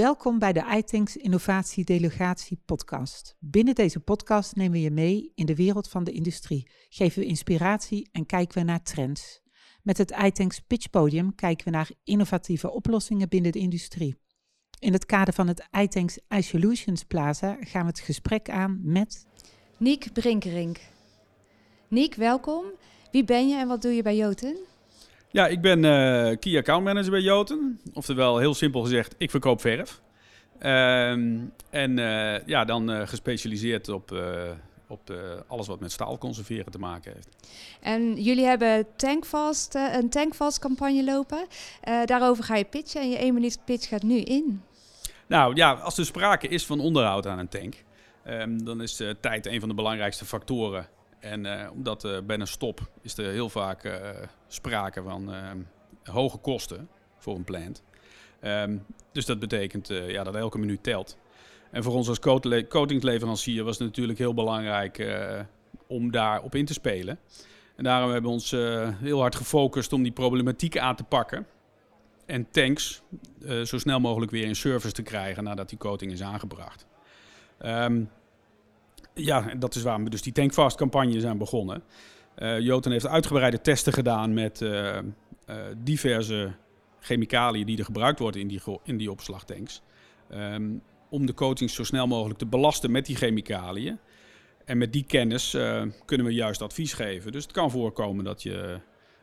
Welkom bij de iTanks Innovatie Delegatie podcast. Binnen deze podcast nemen we je mee in de wereld van de industrie, geven we inspiratie en kijken we naar trends. Met het iTanks Pitch Podium kijken we naar innovatieve oplossingen binnen de industrie. In het kader van het iTanks iSolutions Plaza gaan we het gesprek aan met... Niek Brinkerink. Niek, welkom. Wie ben je en wat doe je bij Joten? Ja, ik ben uh, Key Account Manager bij Joten. Oftewel, heel simpel gezegd, ik verkoop verf. Ehm, en uh, ja, dan uh, gespecialiseerd op, op alles wat met staal conserveren te maken heeft. En jullie hebben tankfast, een tankfast campagne lopen. daarover ga je pitchen en je 1 minuut pitch gaat nu in. Nou ja, als er sprake is van onderhoud aan een tank, um, dan is tijd een van de belangrijkste factoren en uh, omdat uh, bij een stop is er heel vaak uh, sprake van hoge kosten voor een plant. Um, dus dat betekent ja, dat elke minuut telt. En voor ons als coatingsleverancier was het natuurlijk heel belangrijk om daarop in te spelen. En daarom hebben we ons heel hard gefocust om die problematiek aan te pakken. En tanks zo snel mogelijk weer in service te krijgen nadat die coating is aangebracht. Um, ja, dat is waarom we dus die tankfast campagne zijn begonnen. Uh, Joten heeft uitgebreide testen gedaan met uh, uh, diverse chemicaliën die er gebruikt worden in die, in die opslagtanks. Um, om de coatings zo snel mogelijk te belasten met die chemicaliën. En met die kennis kunnen we juist advies geven. Dus het kan voorkomen dat je,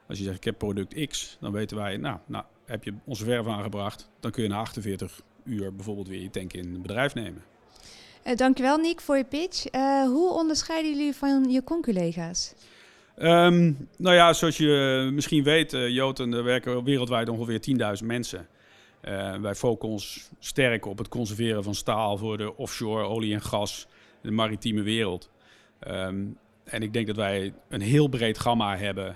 als je zegt ik heb product X, dan weten wij, nou, nou heb je onze verf aangebracht, dan kun je na 48 uur bijvoorbeeld weer je tank in bedrijf nemen. Uh, dankjewel Nick voor je pitch. Uh, hoe onderscheiden jullie van je conculega's? Um, nou ja, zoals je misschien weet, Joten, er werken wereldwijd ongeveer 10.000 mensen. wij focussen ons sterk op het conserveren van staal voor de offshore olie en gas, de maritieme wereld. Um, en ik denk dat wij een heel breed gamma hebben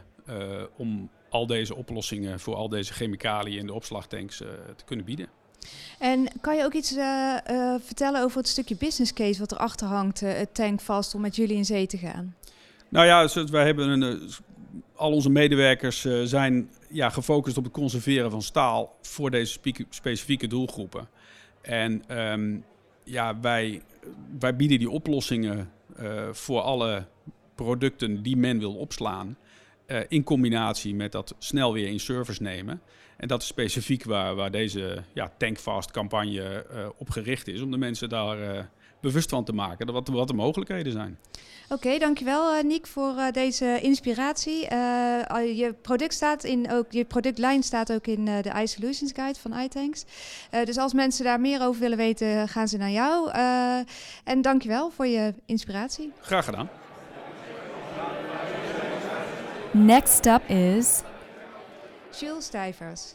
om al deze oplossingen voor al deze chemicaliën in de opslagtanks te kunnen bieden. En kan je ook iets uh, uh, vertellen over het stukje business case wat erachter hangt, uh, het tank vast om met jullie in zee te gaan? Nou ja, wij hebben een, al onze medewerkers zijn ja, gefocust op het conserveren van staal voor deze specifieke doelgroepen. En um, ja, wij, wij bieden die oplossingen voor alle producten die men wil opslaan. In combinatie met dat snel weer in service nemen. En dat is specifiek waar, waar deze ja, Tankfast campagne uh, op gericht is. Om de mensen daar uh, bewust van te maken wat, wat de mogelijkheden zijn. Oké, okay, dankjewel Nick voor deze inspiratie. je product staat in ook, je productlijn staat ook in de iSolutions Guide van iTanks. dus als mensen daar meer over willen weten, gaan ze naar jou. en dankjewel voor je inspiratie. Graag gedaan. Next up is Jules Stijvers.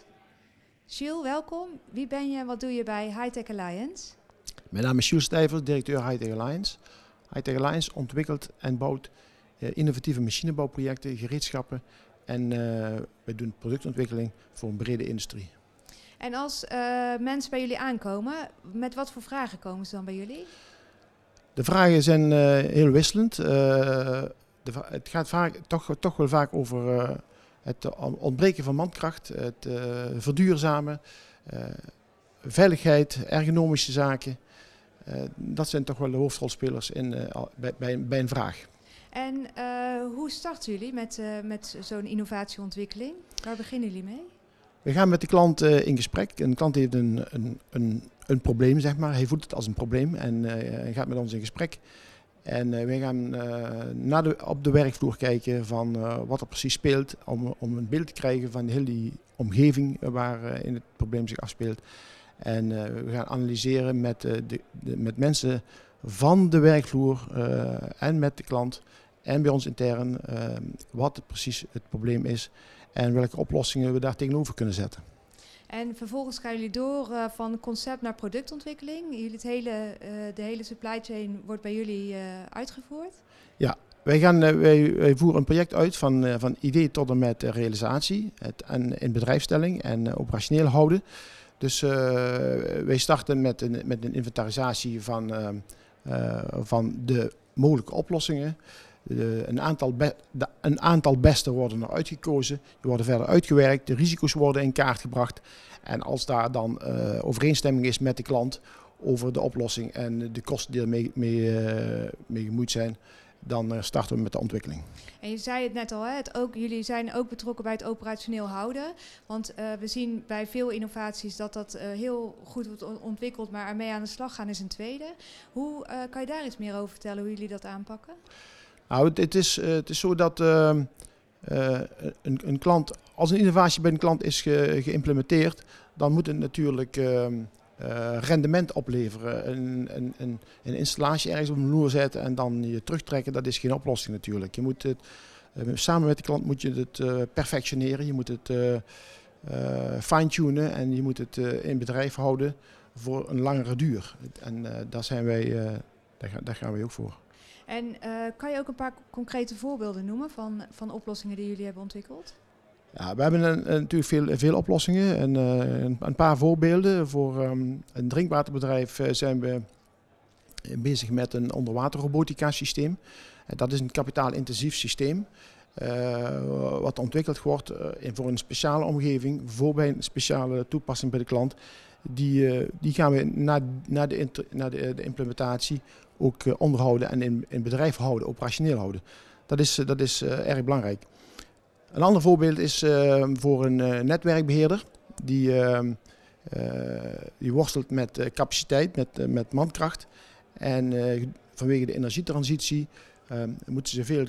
Jules, welkom. Wie ben je en wat doe je bij Hightech Alliance? Mijn naam is Jules Stijvers, directeur Hightech Alliance. Hightech Alliance ontwikkelt en bouwt uh, innovatieve machinebouwprojecten, gereedschappen en uh, wij doen productontwikkeling voor een brede industrie. En als uh, mensen bij jullie aankomen, met wat voor vragen komen ze dan bij jullie? De vragen zijn heel wisselend. De, het gaat vaak, toch, toch wel vaak over het ontbreken van mankracht, het uh, verduurzamen, uh, veiligheid, ergonomische zaken. Dat zijn toch wel de hoofdrolspelers in, bij, bij, bij, een vraag. En hoe starten jullie met, met zo'n innovatieontwikkeling? Waar beginnen jullie mee? We gaan met de klant in gesprek. Een klant heeft een, een, een, een probleem, zeg maar. Hij voelt het als een probleem en gaat met ons in gesprek. En uh, wij gaan uh, naar op de werkvloer kijken van uh, wat er precies speelt, om, om een beeld te krijgen van heel die omgeving waarin het probleem zich afspeelt. En we gaan analyseren met, de, de, met mensen van de werkvloer en met de klant en bij ons intern wat precies het probleem is en welke oplossingen we daar tegenover kunnen zetten. En vervolgens gaan jullie door uh, van concept naar productontwikkeling. Jullie het hele, uh, de hele supply chain wordt bij jullie uh, uitgevoerd? Ja, wij, gaan, wij, wij, voeren een project uit van, van idee tot en met realisatie. Het, en in bedrijfstelling en operationeel houden. Dus wij starten met een, met een inventarisatie van, van de mogelijke oplossingen. Een, aantal een aantal beste worden uitgekozen, die worden verder uitgewerkt, de risico's worden in kaart gebracht. En als daar dan overeenstemming is met de klant over de oplossing en de kosten die ermee mee, mee gemoeid zijn, dan eh, starten we met de ontwikkeling. En je zei het net al, hè, het ook, jullie zijn ook betrokken bij het operationeel houden. Want we zien bij veel innovaties dat dat heel goed wordt ontwikkeld, maar ermee aan de slag gaan is een tweede. Hoe kan je daar iets meer over vertellen, hoe jullie dat aanpakken? Nou, het, is, het is zo dat ehm, een, een, klant, als een innovatie bij een klant is ge, geïmplementeerd, dan moet het natuurlijk ehm, uh, rendement opleveren. Een, een, een, een, installatie ergens op een loer zetten en dan je terugtrekken, dat is geen oplossing natuurlijk. Je moet het, samen met de klant moet je het perfectioneren, je moet het fine-tunen en je moet het in bedrijf houden voor een langere duur. En daar, zijn wij, daar, daar, gaan wij ook voor. En kan je ook een paar concrete voorbeelden noemen van, van oplossingen die jullie hebben ontwikkeld? Ja, we hebben een, natuurlijk veel, veel oplossingen en uh, een, paar voorbeelden. Voor um, een drinkwaterbedrijf uh, zijn we bezig met een onderwaterrobotica systeem. Dat is een kapitaalintensief systeem. wat ontwikkeld wordt voor een speciale omgeving, voor bij een speciale toepassing bij de klant. Die, die gaan we na, na, de, na de, de, implementatie ook onderhouden en in, in bedrijf houden, operationeel houden. Dat is, dat is erg belangrijk. Een ander voorbeeld is ehm, voor een netwerkbeheerder. Die, ehm, eh, die worstelt met capaciteit, met, met mankracht. En vanwege de energietransitie ehm, moeten ze veel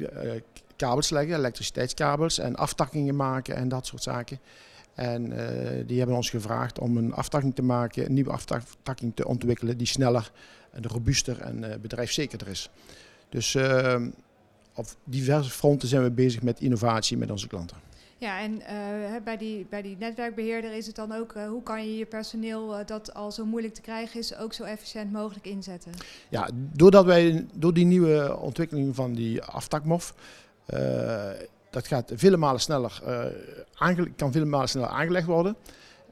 kabels leggen, elektriciteitskabels en aftakkingen maken en dat soort zaken. En die hebben ons gevraagd om een aftakking te maken, een nieuwe aftakking te ontwikkelen die sneller en robuuster en bedrijfszekerder is. Dus op diverse fronten zijn we bezig met innovatie met onze klanten. Ja, en uh, bij, die, bij die netwerkbeheerder is het dan ook, uh, hoe kan je je personeel uh, dat al zo moeilijk te krijgen is, ook zo efficiënt mogelijk inzetten? Ja, doordat wij, door die nieuwe ontwikkeling van die aftakmof, dat gaat vele malen sneller, kan vele malen sneller aangelegd worden.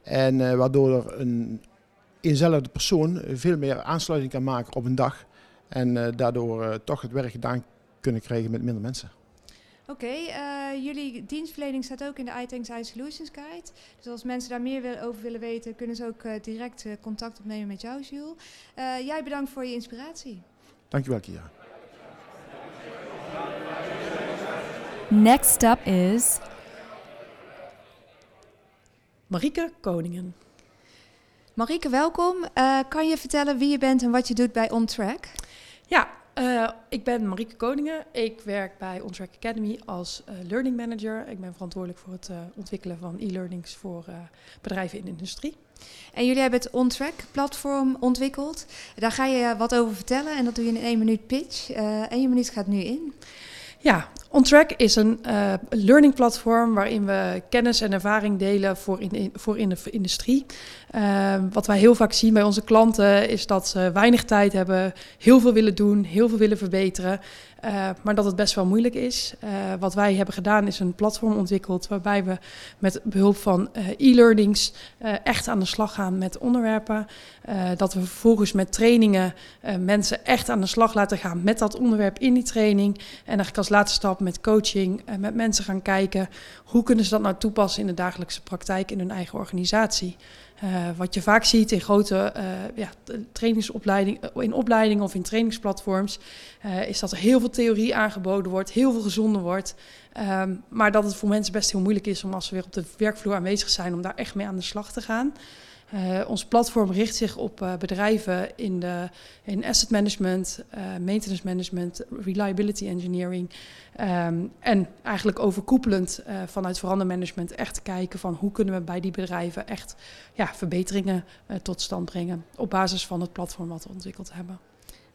En waardoor er een eenzelfde persoon veel meer aansluiting kan maken op een dag. En daardoor toch het werk gedaan kunnen krijgen met minder mensen. Oké, okay, uh, jullie dienstverlening staat ook in de iTanks iSolutions Guide. Dus als mensen daar meer over willen weten, kunnen ze ook uh, direct uh, contact opnemen met jou, Jules. jij bedankt voor je inspiratie. Dankjewel, Kia. Next up is Marieke Koningen. Marieke, welkom. kan je vertellen wie je bent en wat je doet bij OnTrack? Ja, uh, ik ben Marieke Koningen. Ik werk bij OnTrack Academy als uh, learning manager. Ik ben verantwoordelijk voor het ontwikkelen van e-learnings voor bedrijven in de industrie. En jullie hebben het OnTrack platform ontwikkeld. Daar ga je wat over vertellen en dat doe je in één minuut pitch. en je minuut gaat nu in. Ja, OnTrack is een uh, learning platform waarin we kennis en ervaring delen voor in, voor in de industrie. Uh, wat wij heel vaak zien bij onze klanten is dat ze weinig tijd hebben, heel veel willen doen, heel veel willen verbeteren. Uh, maar dat het best wel moeilijk is. Uh, wat wij hebben gedaan is een platform ontwikkeld waarbij we met behulp van uh, e-learnings echt aan de slag gaan met onderwerpen. dat we vervolgens met trainingen mensen echt aan de slag laten gaan met dat onderwerp in die training. En eigenlijk als laatste stap met coaching met mensen gaan kijken hoe kunnen ze dat nou toepassen in de dagelijkse praktijk in hun eigen organisatie. Uh, wat je vaak ziet in grote uh, ja, trainingsopleidingen, in opleidingen of in trainingsplatforms, is dat er heel veel theorie aangeboden wordt, heel veel gezonden wordt. Um, maar dat het voor mensen best heel moeilijk is om als ze weer op de werkvloer aanwezig zijn, om daar echt mee aan de slag te gaan. Uh, ons platform richt zich op uh, bedrijven in, de, in asset management, uh, maintenance management, reliability engineering. Um, en eigenlijk overkoepelend vanuit verandermanagement echt kijken van hoe kunnen we bij die bedrijven echt ja, verbeteringen tot stand brengen op basis van het platform wat we ontwikkeld hebben.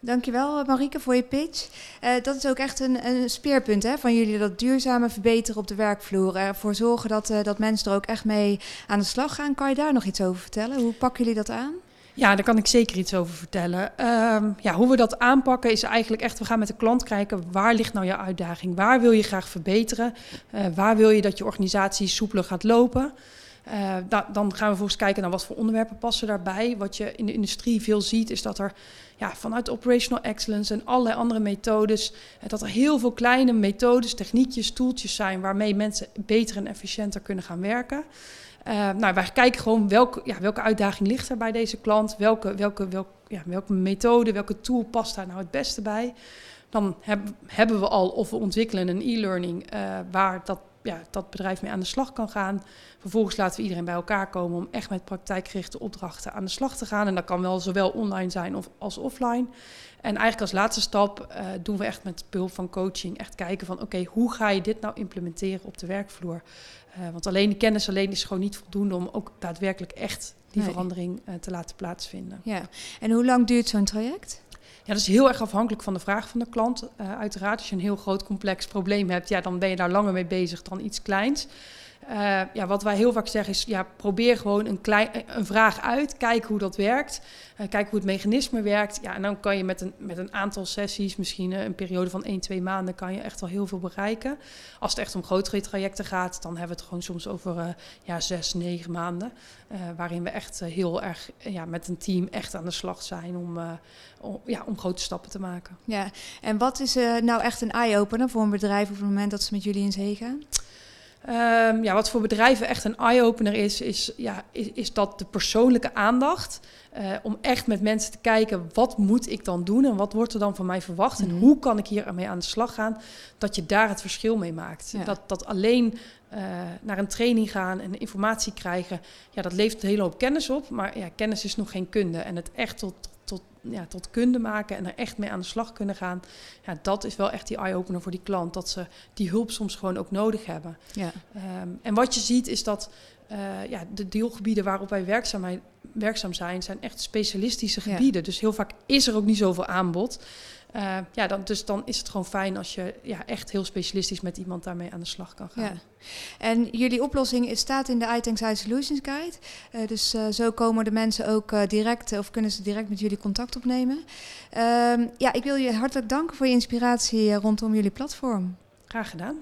Dankjewel eh, Marieke voor je pitch. Uh, dat is ook echt een, een speerpunt hè, van jullie, dat duurzame verbeteren op de werkvloer. Ervoor zorgen dat, uh, dat mensen er ook echt mee aan de slag gaan. Kan je daar nog iets over vertellen? Hoe pakken jullie dat aan? Ja, daar kan ik zeker iets over vertellen. Um, ja, hoe we dat aanpakken is eigenlijk echt, we gaan met de klant kijken, waar ligt nou je uitdaging? Waar wil je graag verbeteren? Waar wil je dat je organisatie soepeler gaat lopen? Uh, dan gaan we volgens kijken naar wat voor onderwerpen passen daarbij. Wat je in de industrie veel ziet, is dat er ja, vanuit operational excellence en allerlei andere methodes, dat er heel veel kleine methodes, techniekjes, toeltjes zijn waarmee mensen beter en efficiënter kunnen gaan werken. Uh, nou, wij kijken gewoon welke, ja, welke uitdaging ligt er bij deze klant, welke, welke, ja, welke methode, welke tool past daar nou het beste bij. Dan hebben we al of we ontwikkelen een e-learning waar dat, ja, dat bedrijf mee aan de slag kan gaan. Vervolgens laten we iedereen bij elkaar komen om echt met praktijkgerichte opdrachten aan de slag te gaan. En dat kan wel zowel online zijn of, als offline. En eigenlijk als laatste stap uh, doen we echt met behulp van coaching echt kijken van oké, hoe ga je dit nou implementeren op de werkvloer? Uh, want alleen de kennis alleen is gewoon niet voldoende om ook daadwerkelijk echt die nee. verandering uh, te laten plaatsvinden. Ja, en hoe lang duurt zo'n traject? Ja, dat is heel erg afhankelijk van de vraag van de klant. Uh, uiteraard, als je een heel groot complex probleem hebt, ja, dan ben je daar langer mee bezig dan iets kleins. Uh, ja, wat wij heel vaak zeggen is, ja, probeer gewoon een, klein, een vraag uit, kijk hoe dat werkt, uh, kijk hoe het mechanisme werkt. Ja, en dan kan je met een, met een aantal sessies, misschien uh, een periode van 1, 2 maanden, kan je echt wel heel veel bereiken. Als het echt om grotere trajecten gaat, dan hebben we het gewoon soms over ja, 6, 9 maanden. waarin we echt heel erg ja, met een team echt aan de slag zijn om, om, ja, om grote stappen te maken. Ja, en wat is nou echt een eye-opener voor een bedrijf op het moment dat ze met jullie in zee gaan? Um, ja, wat voor bedrijven echt een eye-opener is, is, ja, is, is, dat de persoonlijke aandacht. Uh, om echt met mensen te kijken, wat moet ik dan doen en wat wordt er dan van mij verwacht en mm -hmm. hoe kan ik hier mee aan de slag gaan, dat je daar het verschil mee maakt. Ja. Dat, dat alleen uh, naar een training gaan en informatie krijgen, ja, dat levert een hele hoop kennis op, maar ja, kennis is nog geen kunde. En het echt tot, tot, ja, tot kunde maken en er echt mee aan de slag kunnen gaan. Ja, dat is wel echt die eye-opener voor die klant. Dat ze die hulp soms gewoon ook nodig hebben. Ja. Um, en wat je ziet is dat uh, ja, de deelgebieden waarop wij werkzaam, werkzaam zijn, zijn echt specialistische gebieden. Ja. Dus heel vaak is er ook niet zoveel aanbod. Uh, ja, dan, dus dan is het gewoon fijn als je ja, echt heel specialistisch met iemand daarmee aan de slag kan gaan. Ja. En jullie oplossing staat in de iTanks High Solutions Guide. Uh, dus uh, zo komen de mensen ook direct, of kunnen ze direct met jullie contact opnemen. Ehm, ja, ik wil je hartelijk danken voor je inspiratie rondom jullie platform. Graag gedaan.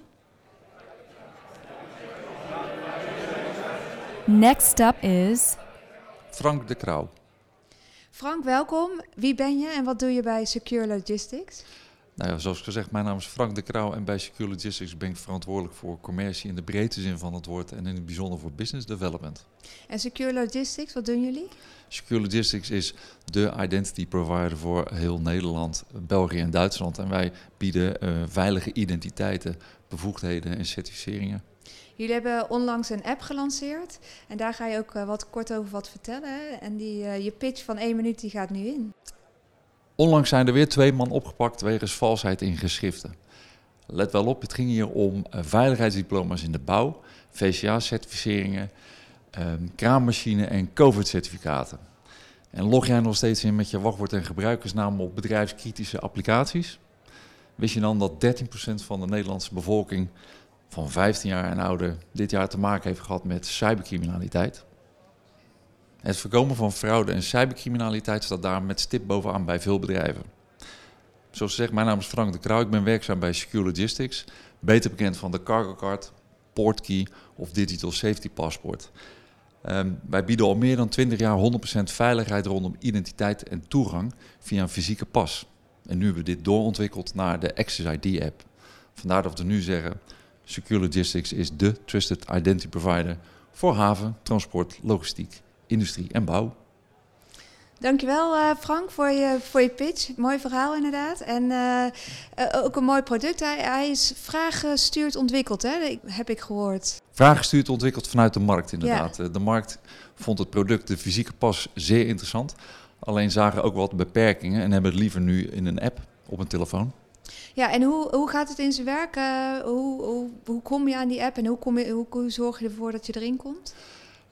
Next up is... Frank de Krauw. Frank, welkom. Wie ben je en wat doe je bij Secure Logistics? Nou ja, zoals gezegd, mijn naam is Frank de Krauw en bij Secure Logistics ben ik verantwoordelijk voor commercie in de breedte zin van het woord en in het bijzonder voor business development. En Secure Logistics, wat doen jullie? Secure Logistics is de identity provider voor heel Nederland, België en Duitsland. En wij bieden uh, veilige identiteiten, bevoegdheden en certificeringen. Jullie hebben onlangs een app gelanceerd en daar ga je ook uh, wat kort over wat vertellen. En die, uh, je pitch van één minuut die gaat nu in. Onlangs zijn er weer twee man opgepakt wegens valsheid in geschriften. Let wel op, het ging hier om uh, veiligheidsdiploma's in de bouw, VCA-certificeringen, um, kraammachine en COVID-certificaten. En log jij nog steeds in met je wachtwoord en gebruikersnaam op bedrijfskritische applicaties? Wist je dan dat 13% van de Nederlandse bevolking van 15 jaar en ouder dit jaar te maken heeft gehad met cybercriminaliteit. Het voorkomen van fraude en cybercriminaliteit staat daar met stip bovenaan bij veel bedrijven. Zoals gezegd, mijn naam is Frank de Krauw. Ik ben werkzaam bij Secure Logistics, beter bekend van de Cargo Card, Portkey of Digital Safety Passport. Um, wij bieden al meer dan 20 jaar 100% veiligheid rondom identiteit en toegang via een fysieke pas. En nu hebben we dit doorontwikkeld naar de Access ID app. Vandaar dat we nu zeggen, Secure Logistics is de trusted identity provider voor haven, transport, logistiek, industrie en bouw. Dankjewel uh, Frank voor je, voor je pitch. Mooi verhaal inderdaad. En uh, uh, ook een mooi product. Hij, hij is vraaggestuurd ontwikkeld, hè? heb ik gehoord. Vraaggestuurd ontwikkeld vanuit de markt inderdaad. Ja. De markt vond het product, de fysieke pas, zeer interessant. Alleen zagen ook wat beperkingen en hebben het liever nu in een app op een telefoon. Ja, en hoe, hoe gaat het in zijn werk? Uh, hoe, hoe, hoe kom je aan die app en hoe, kom je, hoe, hoe zorg je ervoor dat je erin komt?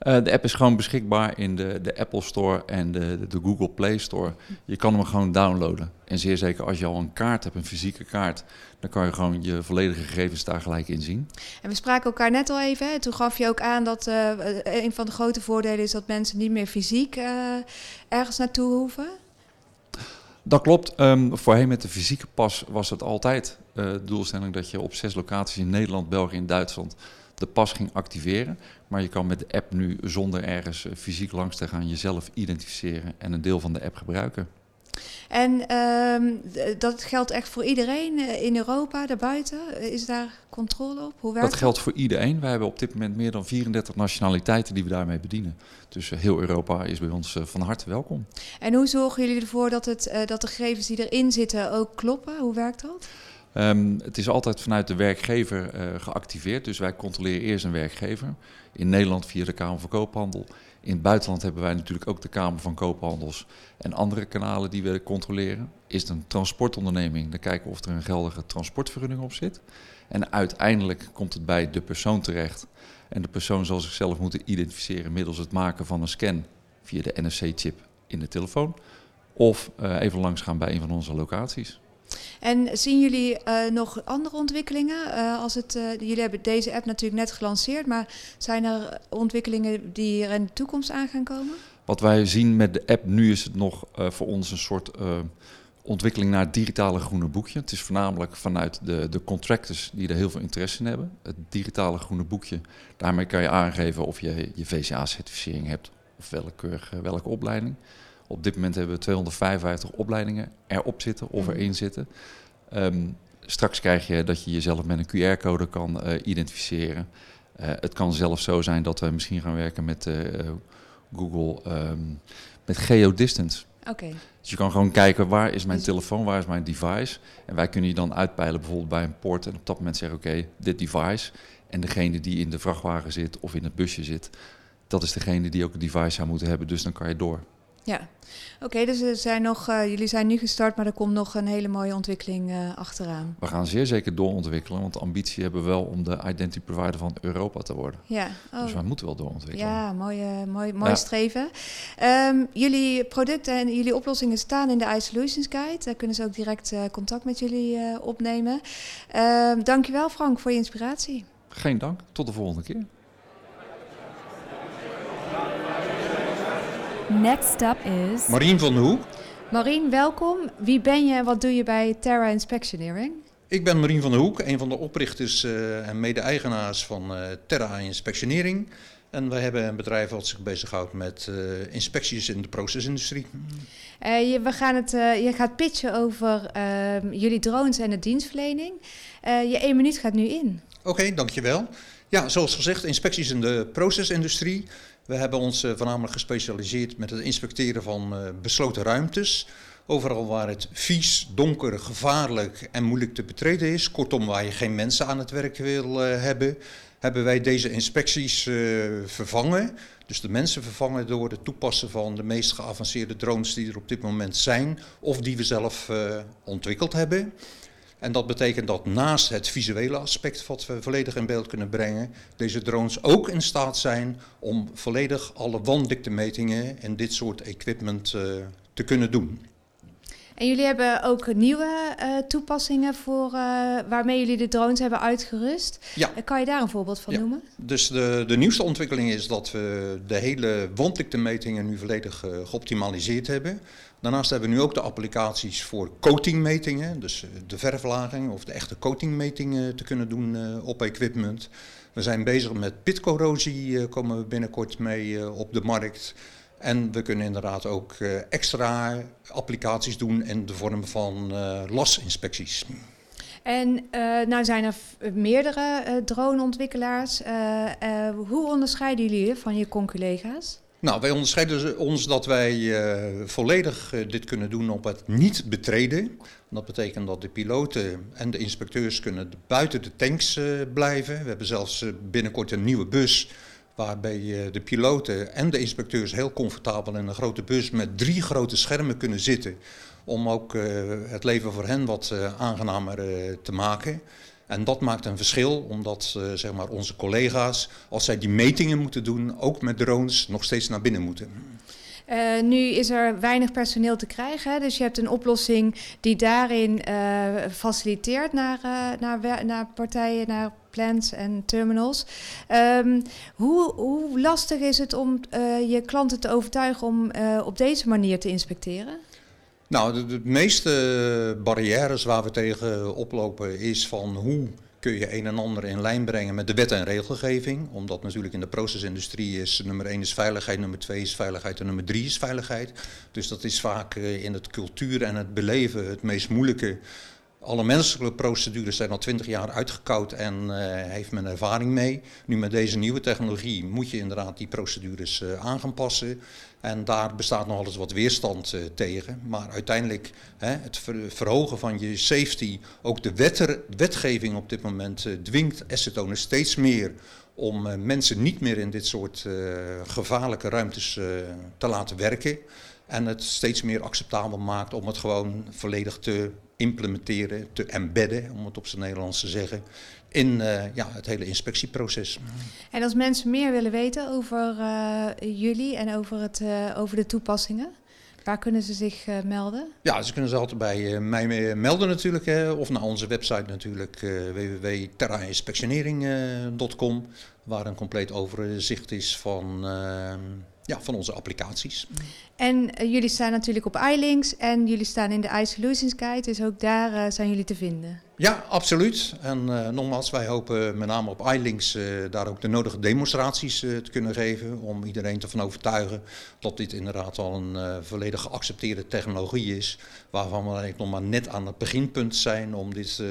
Uh, de app is gewoon beschikbaar in de, de Apple Store en de, de Google Play Store. Je kan hem gewoon downloaden. En zeer zeker als je al een kaart hebt, een fysieke kaart, dan kan je gewoon je volledige gegevens daar gelijk in zien. En we spraken elkaar net al even. Hè? Toen gaf je ook aan dat uh, een van de grote voordelen is dat mensen niet meer fysiek ergens naartoe hoeven. Dat klopt. Um, voorheen met de fysieke pas was het altijd uh, de doelstelling dat je op zes locaties in Nederland, België en Duitsland de pas ging activeren. Maar je kan met de app nu zonder ergens fysiek langs te gaan jezelf identificeren en een deel van de app gebruiken. En ehm, dat geldt echt voor iedereen eh, in Europa, daarbuiten? Is daar controle op? Hoe werkt dat geldt voor iedereen. Wij hebben op dit moment meer dan 34 nationaliteiten die we daarmee bedienen. Dus eh, heel Europa is bij ons eh, van harte welkom. En hoe zorgen jullie ervoor dat, het, dat de gegevens die erin zitten ook kloppen? Hoe werkt dat? Um, het is altijd vanuit de werkgever uh, geactiveerd. Dus wij controleren eerst een werkgever. In Nederland via de Kamer van Koophandel. In het buitenland hebben wij natuurlijk ook de Kamer van Koophandels en andere kanalen die we controleren. Is het een transportonderneming, dan kijken we of er een geldige transportvergunning op zit. En uiteindelijk komt het bij de persoon terecht. En de persoon zal zichzelf moeten identificeren middels het maken van een scan via de NFC-chip in de telefoon. Of uh, even langs gaan bij een van onze locaties. En zien jullie uh, nog andere ontwikkelingen? Uh, als het, uh, jullie hebben deze app natuurlijk net gelanceerd, maar zijn er ontwikkelingen die er in de toekomst aan gaan komen? Wat wij zien met de app nu is het nog voor ons een soort ontwikkeling naar het digitale groene boekje. Het is voornamelijk vanuit de, de contractors die er heel veel interesse in hebben. Het digitale groene boekje, daarmee kan je aangeven of je je VCA-certificering hebt of welke, welke opleiding. Op dit moment hebben we 255 opleidingen erop zitten of mhm. erin zitten. Ehm, straks krijg je dat je jezelf met een QR-code kan uh, identificeren. Uh, het kan zelfs zo zijn dat we misschien gaan werken met uh, Google um, met geodistance. Okay. Dus je kan gewoon kijken waar is mijn dus- telefoon, waar is mijn device. En wij kunnen je dan uitpeilen bijvoorbeeld bij een poort en op dat moment zeggen oké, dit device. En degene die in de vrachtwagen zit of in het busje zit, dat is degene die ook een device zou moeten hebben. Dus dan kan je door. Ja, oké, dus er zijn nog, uh, jullie zijn nu gestart, maar er komt nog een hele mooie ontwikkeling uh, achteraan. We gaan zeer zeker doorontwikkelen, want de ambitie hebben we wel om de identity provider van Europa te worden. Ja, oh. Dus wij moeten wel doorontwikkelen. Ja, mooi, uh, mooi, mooi ja. streven. Um, jullie producten en jullie oplossingen staan in de iSolutions Guide. Daar kunnen ze ook direct contact met jullie opnemen. Um, dankjewel Frank voor je inspiratie. Geen dank, tot de volgende keer. Next up is... Marien van de Hoek. Marien, welkom. Wie ben je en wat doe je bij Terra Inspectioneering? Ik ben Marien van der Hoek, een van de oprichters uh, en mede-eigenaars van uh, Terra Inspectionering. En wij hebben een bedrijf wat zich bezighoudt met uh, inspecties in de procesindustrie. Je, we gaan het, je gaat pitchen over ehm, jullie drones en de dienstverlening. je één minuut gaat nu in. Oké, okay, dankjewel. Ja, zoals gezegd, inspecties in de procesindustrie. We hebben ons uh, voornamelijk gespecialiseerd met het inspecteren van uh, besloten ruimtes. Overal waar het vies, donker, gevaarlijk en moeilijk te betreden is, kortom waar je geen mensen aan het werk wil uh, hebben, hebben wij deze inspecties vervangen. Dus de mensen vervangen door het toepassen van de meest geavanceerde drones die er op dit moment zijn, of die we zelf ontwikkeld hebben. En dat betekent dat naast het visuele aspect wat we volledig in beeld kunnen brengen, deze drones ook in staat zijn om volledig alle wandiktemetingen en dit soort equipment uh, te kunnen doen. En jullie hebben ook nieuwe uh, toepassingen voor, uh, waarmee jullie de drones hebben uitgerust. Ja. kan je daar een voorbeeld van ja. noemen? Dus de, de nieuwste ontwikkeling is dat we de hele wandiktemetingen nu volledig geoptimaliseerd hebben. Daarnaast hebben we nu ook de applicaties voor coatingmetingen, dus eh, de verflaging of de echte coatingmetingen te kunnen doen eh, op equipment. We zijn bezig met pitcorrosie, eh, komen we binnenkort mee op de markt. En we kunnen inderdaad ook extra applicaties doen in de vorm van lasinspecties. En uh, nou zijn er meerdere uh, droneontwikkelaars. Uh, hoe onderscheiden jullie van je conculega's? Nou, wij onderscheiden ons dat wij volledig dit kunnen doen op het niet betreden. Dat betekent dat de piloten en de inspecteurs kunnen buiten de tanks blijven. We hebben zelfs binnenkort een nieuwe bus waarbij de piloten en de inspecteurs heel comfortabel in een grote bus met drie grote schermen kunnen zitten. Om ook het leven voor hen wat aangenamer te maken. En dat maakt een verschil, omdat zeg maar onze collega's, als zij die metingen moeten doen, ook met drones nog steeds naar binnen moeten. Uh, nu is er weinig personeel te krijgen, dus je hebt een oplossing die daarin uh, faciliteert naar, naar, naar, partijen, naar plants en terminals. Um, hoe, hoe, lastig is het om je klanten te overtuigen om op deze manier te inspecteren? Nou, de, meeste barrières waar we tegen oplopen is van hoe kun je een en ander in lijn brengen met de wet en regelgeving. Omdat natuurlijk in de procesindustrie is nummer 1 is veiligheid, nummer 2 is veiligheid en nummer 3 is veiligheid. Dus dat is vaak eh, in het cultuur en het beleven het meest moeilijke. Alle menselijke procedures zijn al twintig jaar uitgekoud en uh, heeft men ervaring mee. Nu met deze nieuwe technologie moet je inderdaad die procedures uh, aan gaan passen. En daar bestaat nog eens wat weerstand uh, tegen. Maar uiteindelijk hè, het ver verhogen van je safety, ook de wet wetgeving op dit moment dwingt acetone steeds meer om mensen niet meer in dit soort gevaarlijke ruimtes te laten werken. En het steeds meer acceptabel maakt om het gewoon volledig te implementeren, te embedden, om het op zijn Nederlands te zeggen, in uh, ja, het hele inspectieproces. En als mensen meer willen weten over uh, jullie en over, het, uh, over de toepassingen, waar kunnen ze zich melden? Ja, ze kunnen zich altijd bij mij melden natuurlijk, hè, of naar onze website natuurlijk, www.terrainspectionering.com, waar een compleet overzicht is van ja, van onze applicaties. En uh, jullie staan natuurlijk op iLinks en jullie staan in de iSolutions Guide, dus ook daar uh, zijn jullie te vinden. Ja, absoluut. En uh, nogmaals, wij hopen met name op iLinks daar ook de nodige demonstraties te kunnen geven om iedereen te van overtuigen dat dit inderdaad al een volledig geaccepteerde technologie is, waarvan we eigenlijk nog maar net aan het beginpunt zijn om dit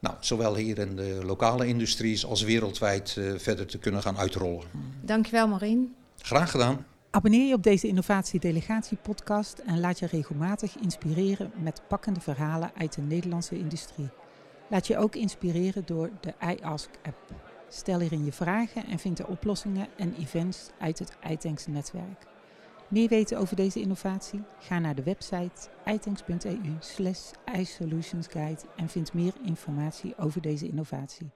nou, zowel hier in de lokale industries als wereldwijd verder te kunnen gaan uitrollen. Dankjewel Marien. Graag gedaan. Abonneer je op deze Innovatie Delegatie podcast en laat je regelmatig inspireren met pakkende verhalen uit de Nederlandse industrie. Laat je ook inspireren door de iAsk app. Stel hierin je vragen en vind de oplossingen en events uit het iTanks netwerk. Meer weten over deze innovatie? Ga naar de website itanks.eu slash isolutionsguide en vind meer informatie over deze innovatie.